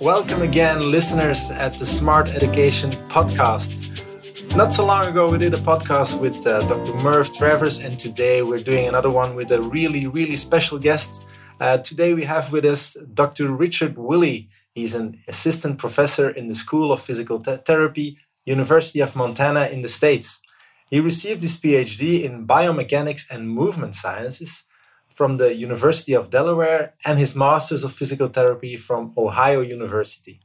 Welcome again, listeners at the Smart Education Podcast. Not so long ago, we did a podcast with uh, Dr. Merv Travers, and today we're doing another one with a really, really special guest. Uh, today we have with us Dr. Richard Willy. He's an assistant professor in the School of Physical Therapy, University of Montana in the States. He received his PhD in biomechanics and movement sciences from the University of Delaware and his Masters of Physical Therapy from Ohio University.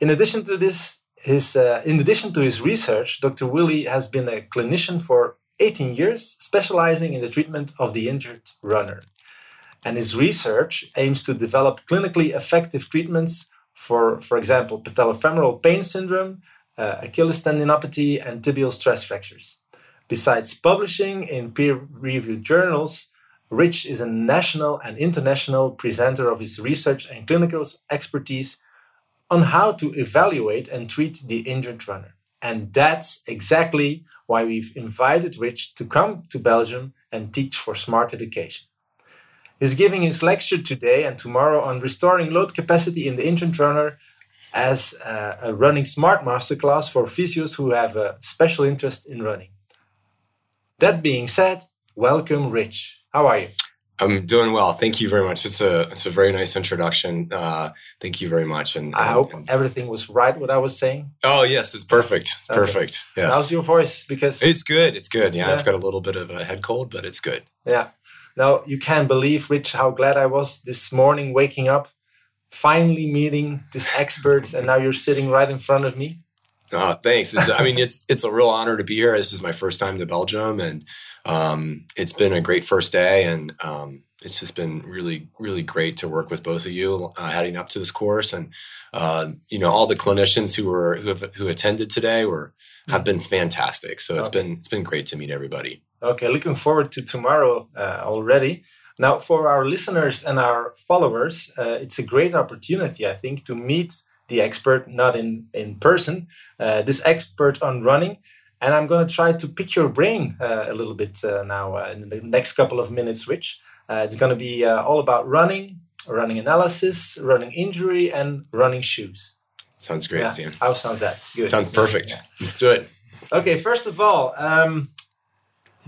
In addition to this, his, uh, in addition to his research, Dr. Willy has been a clinician for 18 years, specializing in the treatment of the injured runner. And his research aims to develop clinically effective treatments for, for example, patellofemoral pain syndrome, uh, Achilles tendinopathy, and tibial stress fractures. Besides publishing in peer reviewed journals, Rich is a national and international presenter of his research and clinical expertise on how to evaluate and treat the injured runner. And that's exactly why we've invited Rich to come to Belgium and teach for smart education. He's giving his lecture today and tomorrow on restoring load capacity in the injured runner as a, a running smart masterclass for physios who have a special interest in running. That being said, welcome, Rich. How are you? I'm doing well. Thank you very much. It's a it's a very nice introduction. Uh, thank you very much. And, I hope and, everything was right what I was saying. Oh yes, it's perfect. Okay. Perfect. Yes. How's your voice? Because it's good. It's good. Yeah, yeah, I've got a little bit of a head cold, but it's good. Yeah. Now you can't believe, Rich, how glad I was this morning waking up, finally meeting this expert, and now you're sitting right in front of me. Oh, thanks. It's, I mean, it's it's a real honor to be here. This is my first time to Belgium, and um, it's been a great first day, and um, it's just been really, really great to work with both of you uh, heading up to this course, and uh, you know, all the clinicians who were who have who attended today were have been fantastic. So it's okay. been it's been great to meet everybody. Okay, looking forward to tomorrow uh, already. Now, for our listeners and our followers, uh, it's a great opportunity, I think, to meet the expert, not in, in person, uh, this expert on running. And I'm going to try to pick your brain uh, a little bit uh, now uh, in the next couple of minutes, Rich. Uh, it's going to be uh, all about running, running analysis, running injury, and running shoes. Sounds great, yeah. Stan. How sounds that? Good. Sounds perfect. Yeah. Let's do it. Okay, first of all, um,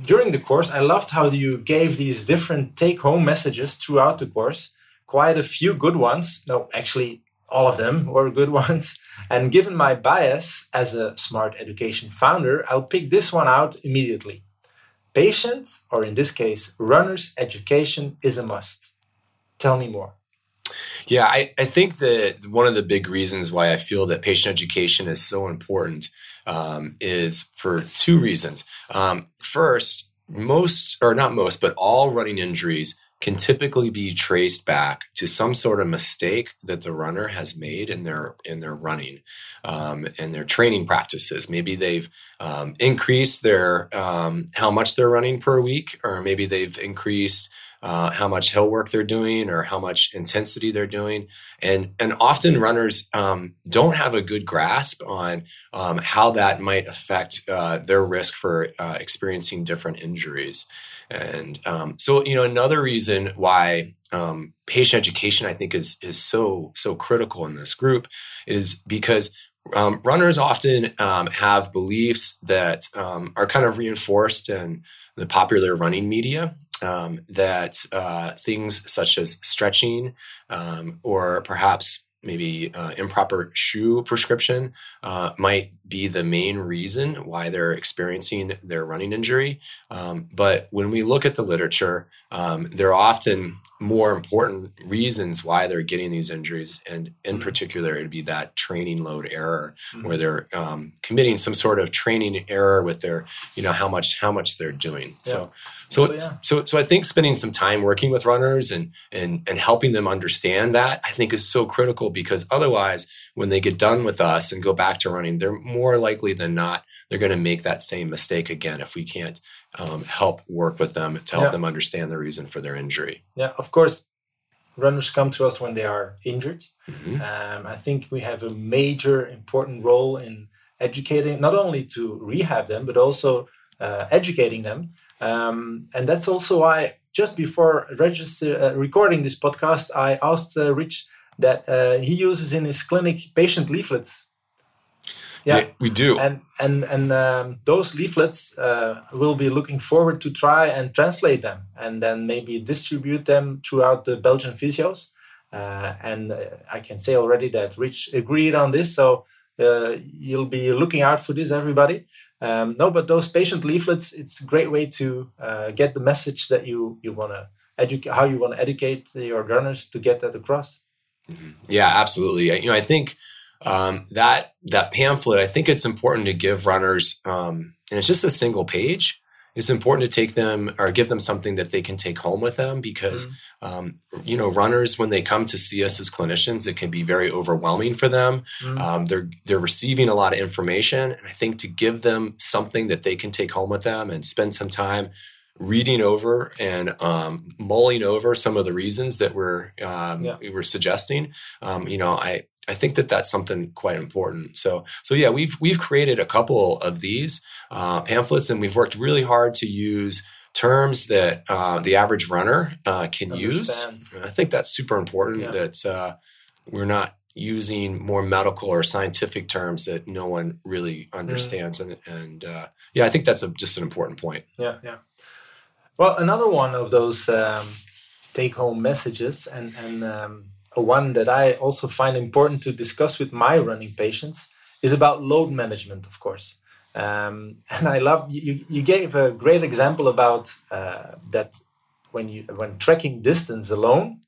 during the course, I loved how you gave these different take home messages throughout the course. Quite a few good ones. No, actually, all of them were good ones. And given my bias as a smart education founder, I'll pick this one out immediately. Patient, or in this case, runner's education is a must. Tell me more. Yeah, I, I think that one of the big reasons why I feel that patient education is so important um, is for two reasons. Um, first, most, or not most, but all running injuries can typically be traced back to some sort of mistake that the runner has made in their in their running um, and their training practices. Maybe they've um, increased their um, how much they're running per week, or maybe they've increased uh, how much hill work they're doing or how much intensity they're doing. And, and often runners um, don't have a good grasp on um, how that might affect uh, their risk for uh, experiencing different injuries. And um, so, you know, another reason why um, patient education, I think, is is so so critical in this group is because um, runners often um, have beliefs that um, are kind of reinforced in the popular running media. Um, that uh, things such as stretching or perhaps maybe uh, improper shoe prescription uh, might be the main reason why they're experiencing their running injury. Um, but when we look at the literature, um, there are often more important reasons why they're getting these injuries. And in mm-hmm. particular, it'd be that training load error mm-hmm. where they're um, committing some sort of training error with their, you know, how much, how much they're doing. Yeah. So, so, so, yeah. so, so I think spending some time working with runners and, and, and helping them understand that I think is so critical because otherwise when they get done with us and go back to running, they're more likely than not, they're going to make that same mistake again if we can't um, help work with them to help yeah. them understand the reason for their injury. Yeah, of course, runners come to us when they are injured. Mm-hmm. Um, I think we have a major important role in educating, not only to rehab them, but also uh, educating them. Um, and that's also why just before register uh, recording this podcast, I asked uh, Rich that uh, he uses in his clinic patient leaflets. Yeah, yeah we do. And and and um, those leaflets uh, will be looking forward to try and translate them, and then maybe distribute them throughout the Belgian physios. Uh, and uh, I can say already that Rich agreed on this, so uh, you'll be looking out for this, everybody. Um, no, but those patient leaflets, it's a great way to uh, get the message that you you want to educate, how you want to educate your runners to get that across. Yeah, absolutely. You know, I think um, that that pamphlet. I think it's important to give runners, um, and it's just a single page. It's important to take them or give them something that they can take home with them because, mm-hmm. um, you know, runners when they come to see us as clinicians, it can be very overwhelming for them. Mm-hmm. Um, they're they're receiving a lot of information, and I think to give them something that they can take home with them and spend some time reading over and um, mulling over some of the reasons that we're um, yeah. we were suggesting. Um, you know, I I think that that's something quite important. So so yeah, we've we've created a couple of these uh, pamphlets, and we've worked really hard to use terms that uh, the average runner uh, can use. I think that's super important. Yeah. That uh, we're not using more medical or scientific terms that no one really understands, mm. and and uh, yeah, I think that's a, just an important point. Yeah, yeah. Well, another one of those um, take-home messages, and and um, one that I also find important to discuss with my running patients, is about load management, of course. Um, and I love you. You gave a great example about uh, that when you when trekking distance alone,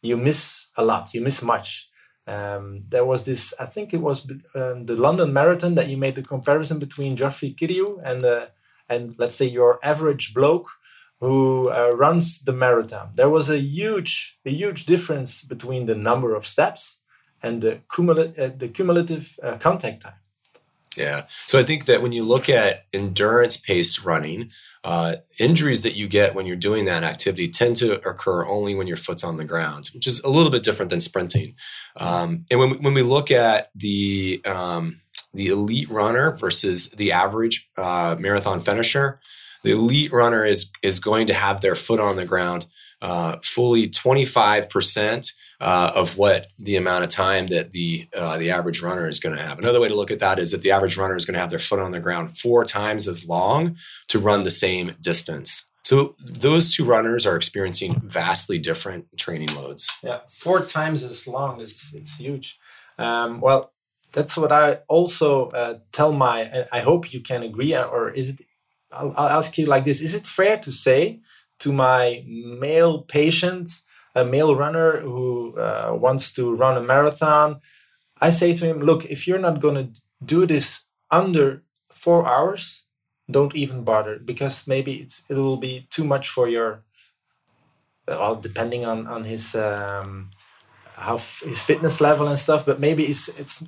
you miss a lot. You miss much. Um, there was this. I think it was um, the London Marathon that you made the comparison between Geoffrey Kirui and uh, and let's say your average bloke who uh, runs the marathon. There was a huge, a huge difference between the number of steps and the, cumulative, uh, the cumulative uh, contact time. Yeah. So I think that when you look at endurance paced running, uh, injuries that you get when you're doing that activity tend to occur only when your foot's on the ground, which is a little bit different than sprinting. Um, and when, when we look at the, um, the elite runner versus the average uh, marathon finisher, the elite runner is is going to have their foot on the ground uh, fully 25% uh, of what the amount of time that the uh, the average runner is going to have. Another way to look at that is that the average runner is going to have their foot on the ground four times as long to run the same distance. So those two runners are experiencing vastly different training loads. Yeah, four times as long is it's huge. Um, well, that's what I also uh, tell my. I hope you can agree, or is it I'll, I'll ask you like this: Is it fair to say to my male patient, a male runner who uh, wants to run a marathon, I say to him, look, if you're not going to do this under four hours, don't even bother because maybe it's it will be too much for your well depending on on his um, how his fitness level and stuff but maybe it's it's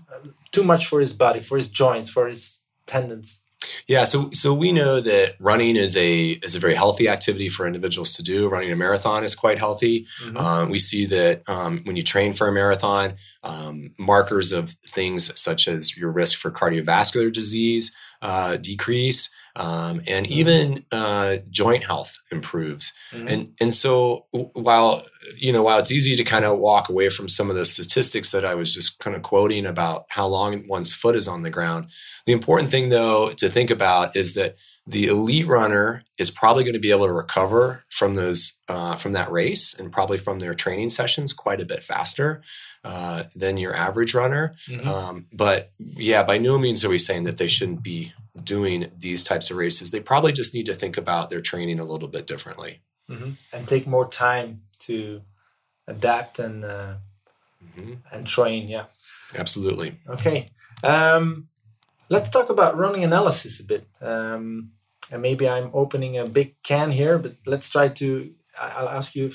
too much for his body for his joints for his tendons yeah, so so we know that running is a is a very healthy activity for individuals to do. Running a marathon is quite healthy. Mm-hmm. Um, we see that um, when you train for a marathon, um, markers of things such as your risk for cardiovascular disease uh, decrease um, and mm-hmm. even uh, joint health improves. Mm-hmm. And and so while you know while it's easy to kind of walk away from some of the statistics that I was just kind of quoting about how long one's foot is on the ground, the important thing though to think about is that the elite runner is probably going to be able to recover from those uh, from that race and probably from their training sessions quite a bit faster uh, than your average runner. Mm-hmm. Um, but yeah, by no means are we saying that they shouldn't be doing these types of races. They probably just need to think about their training a little bit differently mm-hmm. and take more time to adapt and uh, mm-hmm. and train. Yeah, absolutely. Okay, um, let's talk about running analysis a bit. Um, and maybe I'm opening a big can here, but let's try to. I'll ask you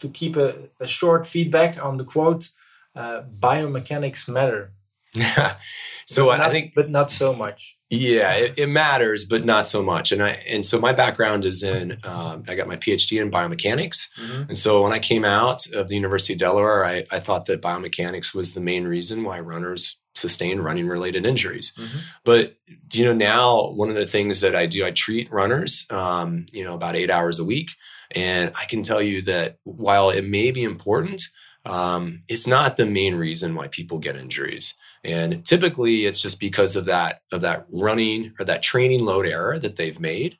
to keep a, a short feedback on the quote. Uh, biomechanics matter. Yeah. So not, I think, but not so much. Yeah, it, it, matters, but not so much. And I and so my background is in um, I got my PhD in biomechanics, mm-hmm. and so when I came out of the University of Delaware, I, I thought that biomechanics was the main reason why runners sustain running related injuries. Mm-hmm. But you know now one of the things that I do, I treat runners, um, you know, about eight hours a week, and I can tell you that while it may be important um, it's not the main reason why people get injuries. And typically, it's just because of that of that running or that training load error that they've made.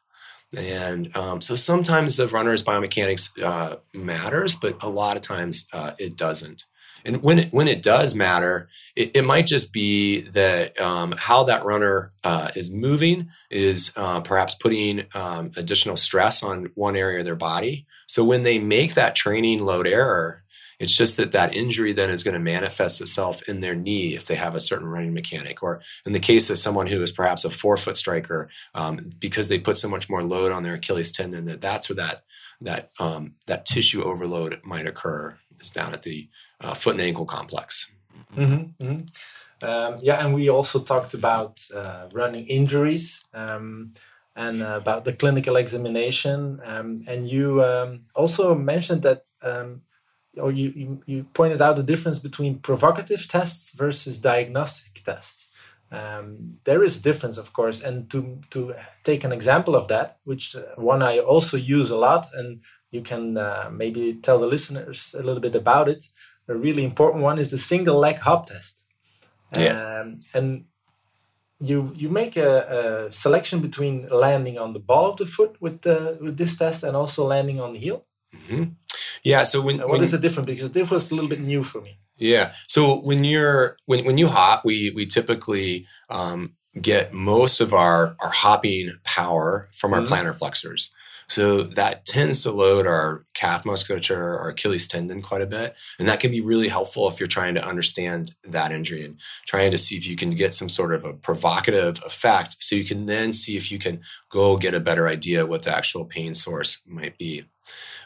And um, so sometimes the runner's biomechanics uh, matters, but a lot of times uh, it doesn't. And when it, when it does matter, it, it might just be that um, how that runner uh, is moving is uh, perhaps putting um, additional stress on one area of their body. So when they make that training load error, it's just that that injury then is going to manifest itself in their knee if they have a certain running mechanic, or in the case of someone who is perhaps a forefoot striker, um, because they put so much more load on their Achilles tendon that that's where that that um, that tissue overload might occur is down at the uh, foot and ankle complex. Mm-hmm, mm-hmm. Um, yeah, and we also talked about uh, running injuries um, and uh, about the clinical examination. Um, and you um, also mentioned that, um, or you, you, you, pointed out the difference between provocative tests versus diagnostic tests. Um, there is a difference, of course, and to to take an example of that, which uh, one I also use a lot, and you can uh, maybe tell the listeners a little bit about it a really important one is the single leg hop test. Yes. Um, and you you make a, a, selection between landing on the ball of the foot with the with this test and also landing on the heel. Mm-hmm. Yeah. So when, what when, is the difference? Because this was a little bit new for me. Yeah. So when you're when when you hop, we we typically um, get most of our our hopping power from our mm-hmm. plantar flexors. So that tends to load our calf musculature or Achilles tendon quite a bit. And that can be really helpful if you're trying to understand that injury and trying to see if you can get some sort of a provocative effect. So you can then see if you can go get a better idea what the actual pain source might be.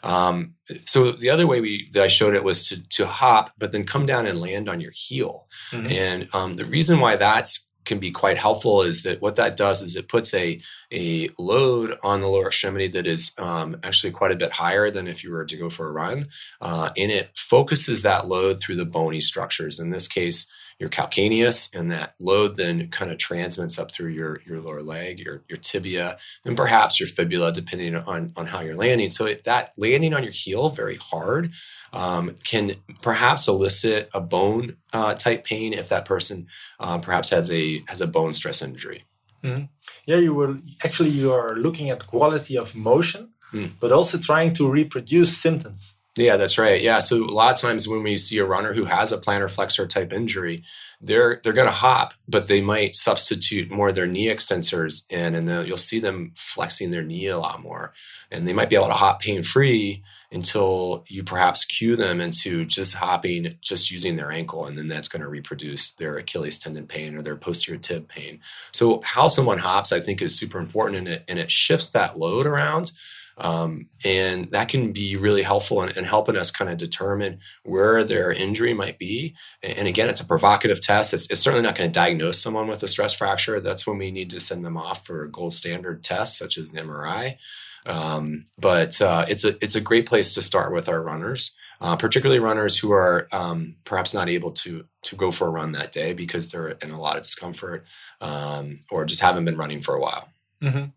Um, so the other way we that I showed it was to to hop, but then come down and land on your heel. Mm-hmm. And um, the reason why that's can be quite helpful is that what that does is it puts a, a load on the lower extremity that is um, actually quite a bit higher than if you were to go for a run. Uh, and it focuses that load through the bony structures. In this case, your calcaneus, and that load then kind of transmits up through your, your lower leg, your, your tibia, and perhaps your fibula, depending on, on how you're landing. So it, that landing on your heel very hard um, can perhaps elicit a bone uh, type pain if that person uh, perhaps has a has a bone stress injury. Mm-hmm. Yeah, you were actually you are looking at quality of motion, mm. but also trying to reproduce symptoms. Yeah, that's right. Yeah, so a lot of times when we see a runner who has a plantar flexor type injury, they're they're going to hop, but they might substitute more of their knee extensors in, and you'll see them flexing their knee a lot more, and they might be able to hop pain free until you perhaps cue them into just hopping, just using their ankle, and then that's going to reproduce their Achilles tendon pain or their posterior tib pain. So how someone hops, I think, is super important, and it and it shifts that load around um, and that can be really helpful in, in helping us kind of determine where their injury might be. And again, it's a provocative test. It's, it's certainly not going to diagnose someone with a stress fracture. That's when we need to send them off for a gold standard tests, such as an MRI. Um, but uh, it's a it's a great place to start with our runners, uh, particularly runners who are um, perhaps not able to to go for a run that day because they're in a lot of discomfort um, or just haven't been running for a while. Mm-hmm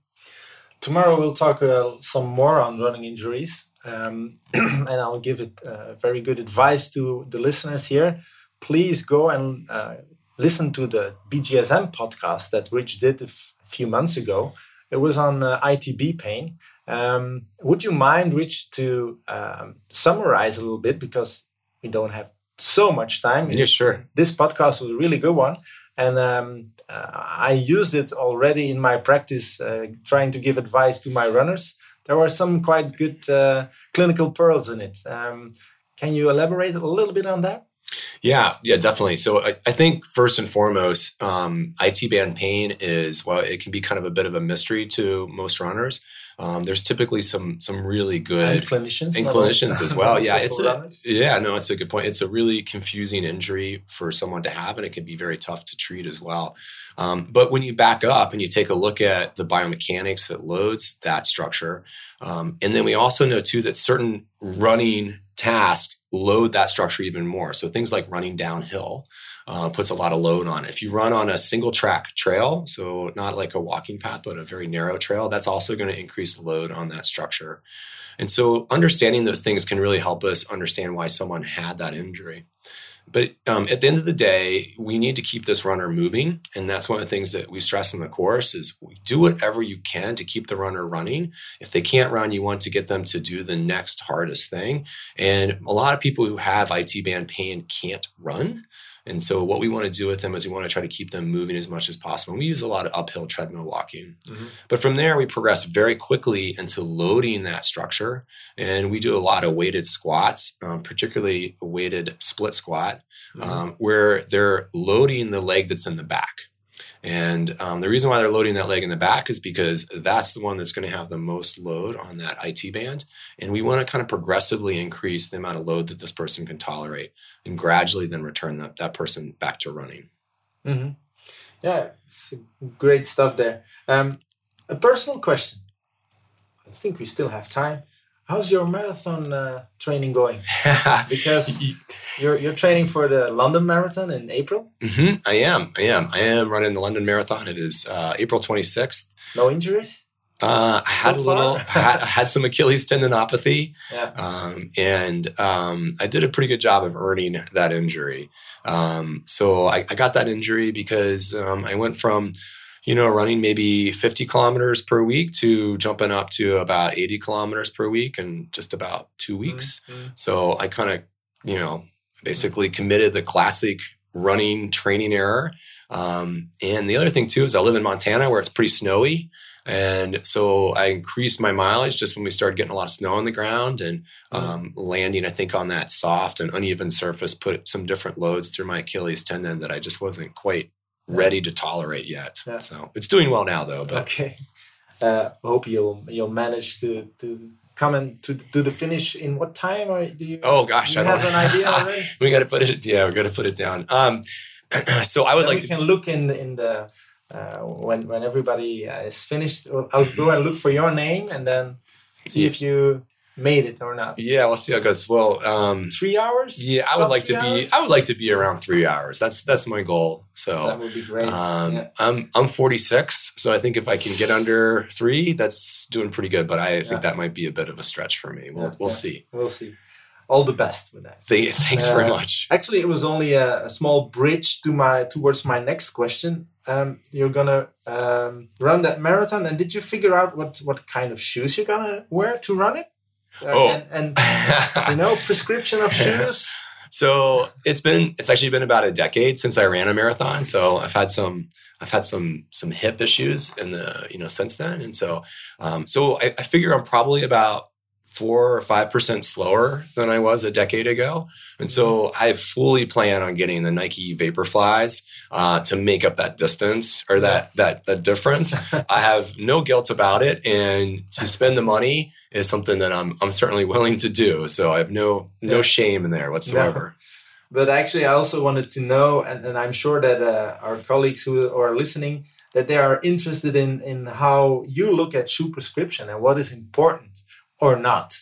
tomorrow we'll talk uh, some more on running injuries um, and i'll give it uh, very good advice to the listeners here. Please go and uh, listen to the BJSM podcast that rich did a few months ago. It was on uh, itb pain. Um, would you mind rich to um, summarize a little bit? Because we don't have so much time. Yeah sure. This podcast was a really good one and um, uh, I used it already in my practice, uh, trying to give advice to my runners. There were some quite good uh, clinical pearls in it. Um, can you elaborate a little bit on that? Yeah, yeah, definitely. So I, I think first and foremost, um, IT band pain is well, it can be kind of a bit of a mystery to most runners. Um, there's typically some some really good and clinicians and clinicians as well. yeah, it's a, yeah, no, it's a good point. It's a really confusing injury for someone to have, and it can be very tough to treat as well. Um, but when you back up and you take a look at the biomechanics that loads that structure, um, and then we also know too that certain running task load that structure even more. So things like running downhill uh, puts a lot of load on it. If you run on a single track trail, so not like a walking path, but a very narrow trail, that's also going to increase load on that structure. And so understanding those things can really help us understand why someone had that injury. But um, at the end of the day, we need to keep this runner moving, and that's one of the things that we stress in the course: is do whatever you can to keep the runner running. If they can't run, you want to get them to do the next hardest thing. And a lot of people who have IT band pain can't run. And so, what we want to do with them is we want to try to keep them moving as much as possible. And we use a lot of uphill treadmill walking. Mm-hmm. But from there, we progress very quickly into loading that structure. And we do a lot of weighted squats, um, particularly a weighted split squat, mm-hmm. um, where they're loading the leg that's in the back. And um, the reason why they're loading that leg in the back is because that's the one that's going to have the most load on that IT band. And we want to kind of progressively increase the amount of load that this person can tolerate and gradually then return that, that person back to running. Mm-hmm. Yeah, it's great stuff there. Um, a personal question. I think we still have time. How's your marathon uh, training going? because you're you're training for the London Marathon in April. Mm-hmm. I am. I am. I am running the London Marathon. It is uh, April 26th. No injuries. Uh, I had a little, I had, I had, some Achilles tendinopathy, yeah. um, and um, I did a pretty good job of earning that injury. Um, so I, I, got that injury because um, I went from you know, running maybe 50 kilometers per week to jumping up to about 80 kilometers per week in just about two weeks. Mm-hmm. So I kind of, you know, basically committed the classic running training error. Um, and the other thing too is I live in Montana where it's pretty snowy. And so I increased my mileage just when we started getting a lot of snow on the ground and mm-hmm. um, landing, I think, on that soft and uneven surface put some different loads through my Achilles tendon that I just wasn't quite ready to tolerate yet. Yeah. So it's doing well now, though. But. Okay. Uh, hope you'll you'll manage to to come and to do the finish in what time or do you? Oh gosh, you I have an idea already. we got to put it. Yeah, we got to put it down. Um, so I would then like we to. can look in the, in the uh, when when everybody uh, is finished. I'll go and look for your name and then see if you made it or not. Yeah, we'll see how it goes. Well, um, three hours. Yeah, I would like to hours? be. I would like to be around three hours. That's that's my goal. So that would be great. Um, yeah. I'm I'm 46, so I think if I can get under three, that's doing pretty good. But I think yeah. that might be a bit of a stretch for me. We'll yeah, we'll see. We'll see. All the best with that. thanks uh, very much. Actually, it was only a, a, small bridge to my towards my next question. Um, you're gonna um, run that marathon, and did you figure out what what kind of shoes you're gonna wear to run it? Oh. and, and you know prescription of shoes so it's been it's actually been about a decade since i ran a marathon so i've had some i've had some some hip issues in the you know since then and so um, so I, I figure i'm probably about four or five percent slower than I was a decade ago. And so mm-hmm. I fully plan on getting the Nike Vaporflies uh, to make up that distance or that that that difference. I have no guilt about it, and to spend the money is something that I'm I'm certainly willing to do. So I have no no yeah. shame in there whatsoever. Yeah. But actually, I also wanted to know, and, and I'm sure that uh, our colleagues who are listening, that they are interested in in how you look at shoe prescription and what is important or not?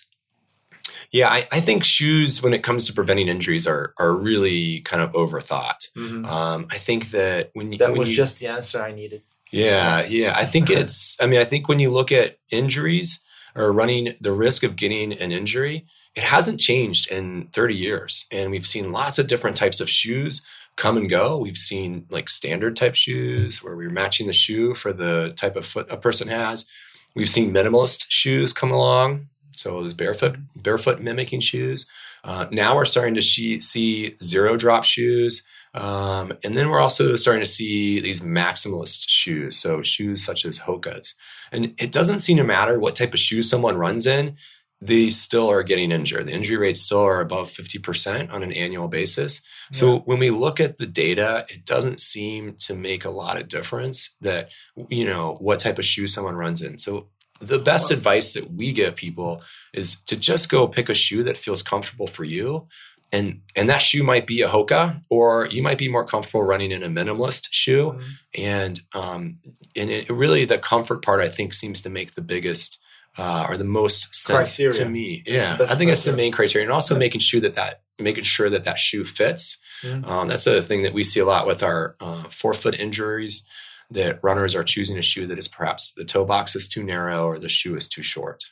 Yeah, I, I, think shoes, when it comes to preventing injuries, are are really kind of overthought. Mm-hmm. Um, I think that when you, that when was you, just the answer I needed. Yeah, yeah. I think it's. I mean, I think when you look at injuries or running the risk of getting an injury, it hasn't changed in 30 years, and we've seen lots of different types of shoes come and go. We've seen like standard type shoes where we're matching the shoe for the type of foot a person has. We've seen minimalist shoes come along, so there's barefoot barefoot mimicking shoes. Uh, now we're starting to see zero drop shoes, um, and then we're also starting to see these maximalist shoes. So shoes such as Hoka's, and it doesn't seem to matter what type of shoes someone runs in. They still are getting injured. The injury rates still are above 50% on an annual basis. So when we look at the data, it doesn't seem to make a lot of difference that, you know, what type of shoe someone runs in. So the best advice that we give people is to just go pick a shoe that feels comfortable for you. And, and that shoe might be a Hoka, or you might be more comfortable running in a minimalist shoe. Mm-hmm. And, um, and it really, the comfort part, I think, seems to make the biggest uh, are the most sense Criteria. to me. Yeah, I think that's the main criteria, and also making sure that that making sure that that shoe fits. Mhm. Um, that's a thing that we see a lot with our uh, forefoot injuries. That runners are choosing a shoe that is perhaps the toe box is too narrow or the shoe is too short.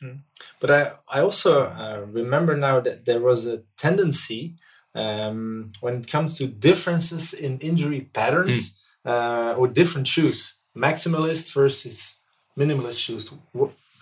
But I, I also uh, remember now that there was a tendency um, when it comes to differences in injury patterns uh, or different shoes, maximalist versus minimalist shoes.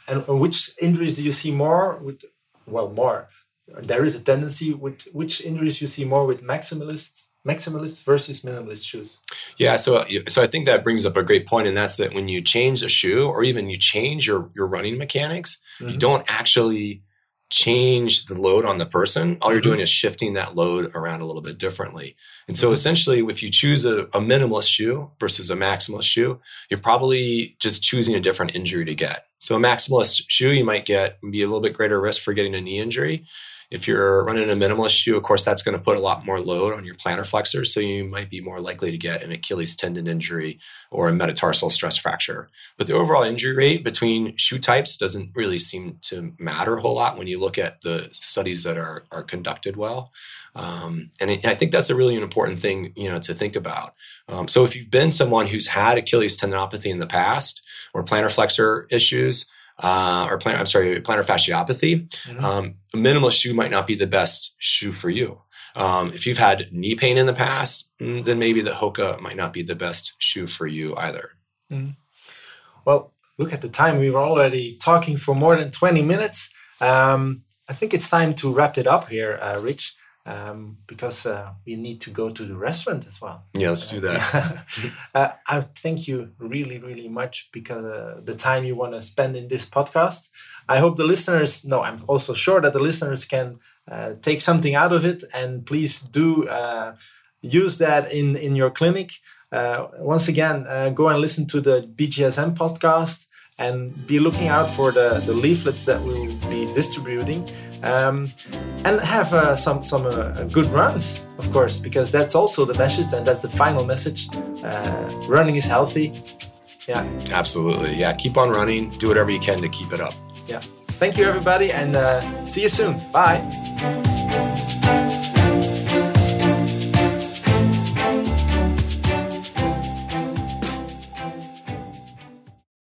And and which injuries do you see more with? Well, more. There is a tendency with which injuries you see more with maximalists, maximalists versus minimalist shoes. Yeah, so so I think that brings up a great point, and that's that when you change a shoe or even you change your your running mechanics, you Mhm. don't actually change the load on the person. All you're Mhm. doing is shifting that load around a little bit differently. And so Mhm. essentially, if you choose a, a minimalist shoe versus a maximalist shoe, you're probably just choosing a different injury to get. So a maximalist shoe, you might get be a little bit greater risk for getting a knee injury. If you're running a minimalist shoe, of course, that's going to put a lot more load on your plantar flexors. So you might be more likely to get an Achilles tendon injury or a metatarsal stress fracture. But the overall injury rate between shoe types doesn't really seem to matter a whole lot when you look at the studies that are, are conducted well. Um, and I think that's a really an important thing, you know, to think about. Um, so if you've been someone who's had Achilles tendinopathy in the past or plantar flexor issues, uh, or plan, I'm sorry, plantar fasciopathy, Mhm. um, a minimalist shoe might not be the best shoe for you. Um, if you've had knee pain in the past, mm, then maybe the Hoka might not be the best shoe for you either. Well, look at the time. We were already talking for more than 20 minutes. Um, I think it's time to wrap it up here, uh, Rich, um, because uh, we need to go to the restaurant as well. Let's do that. uh, I thank you really, really much because uh, the time you want to spend in this podcast. I hope the listeners, no, I'm also sure that the listeners can uh, take something out of it. And please do uh, use that in, in your clinic. Uh, once again, uh, go and listen to the BJSM podcast and be looking out for the, the leaflets that we'll be distributing. Um, and have uh, some some uh, good runs, of course, because that's also the message, and that's the final message. Uh, running is healthy. Yeah, Absolutely. Yeah, keep on running. Do whatever you can to keep it up. yeah. Thank you, everybody, and uh, see you soon. Bye.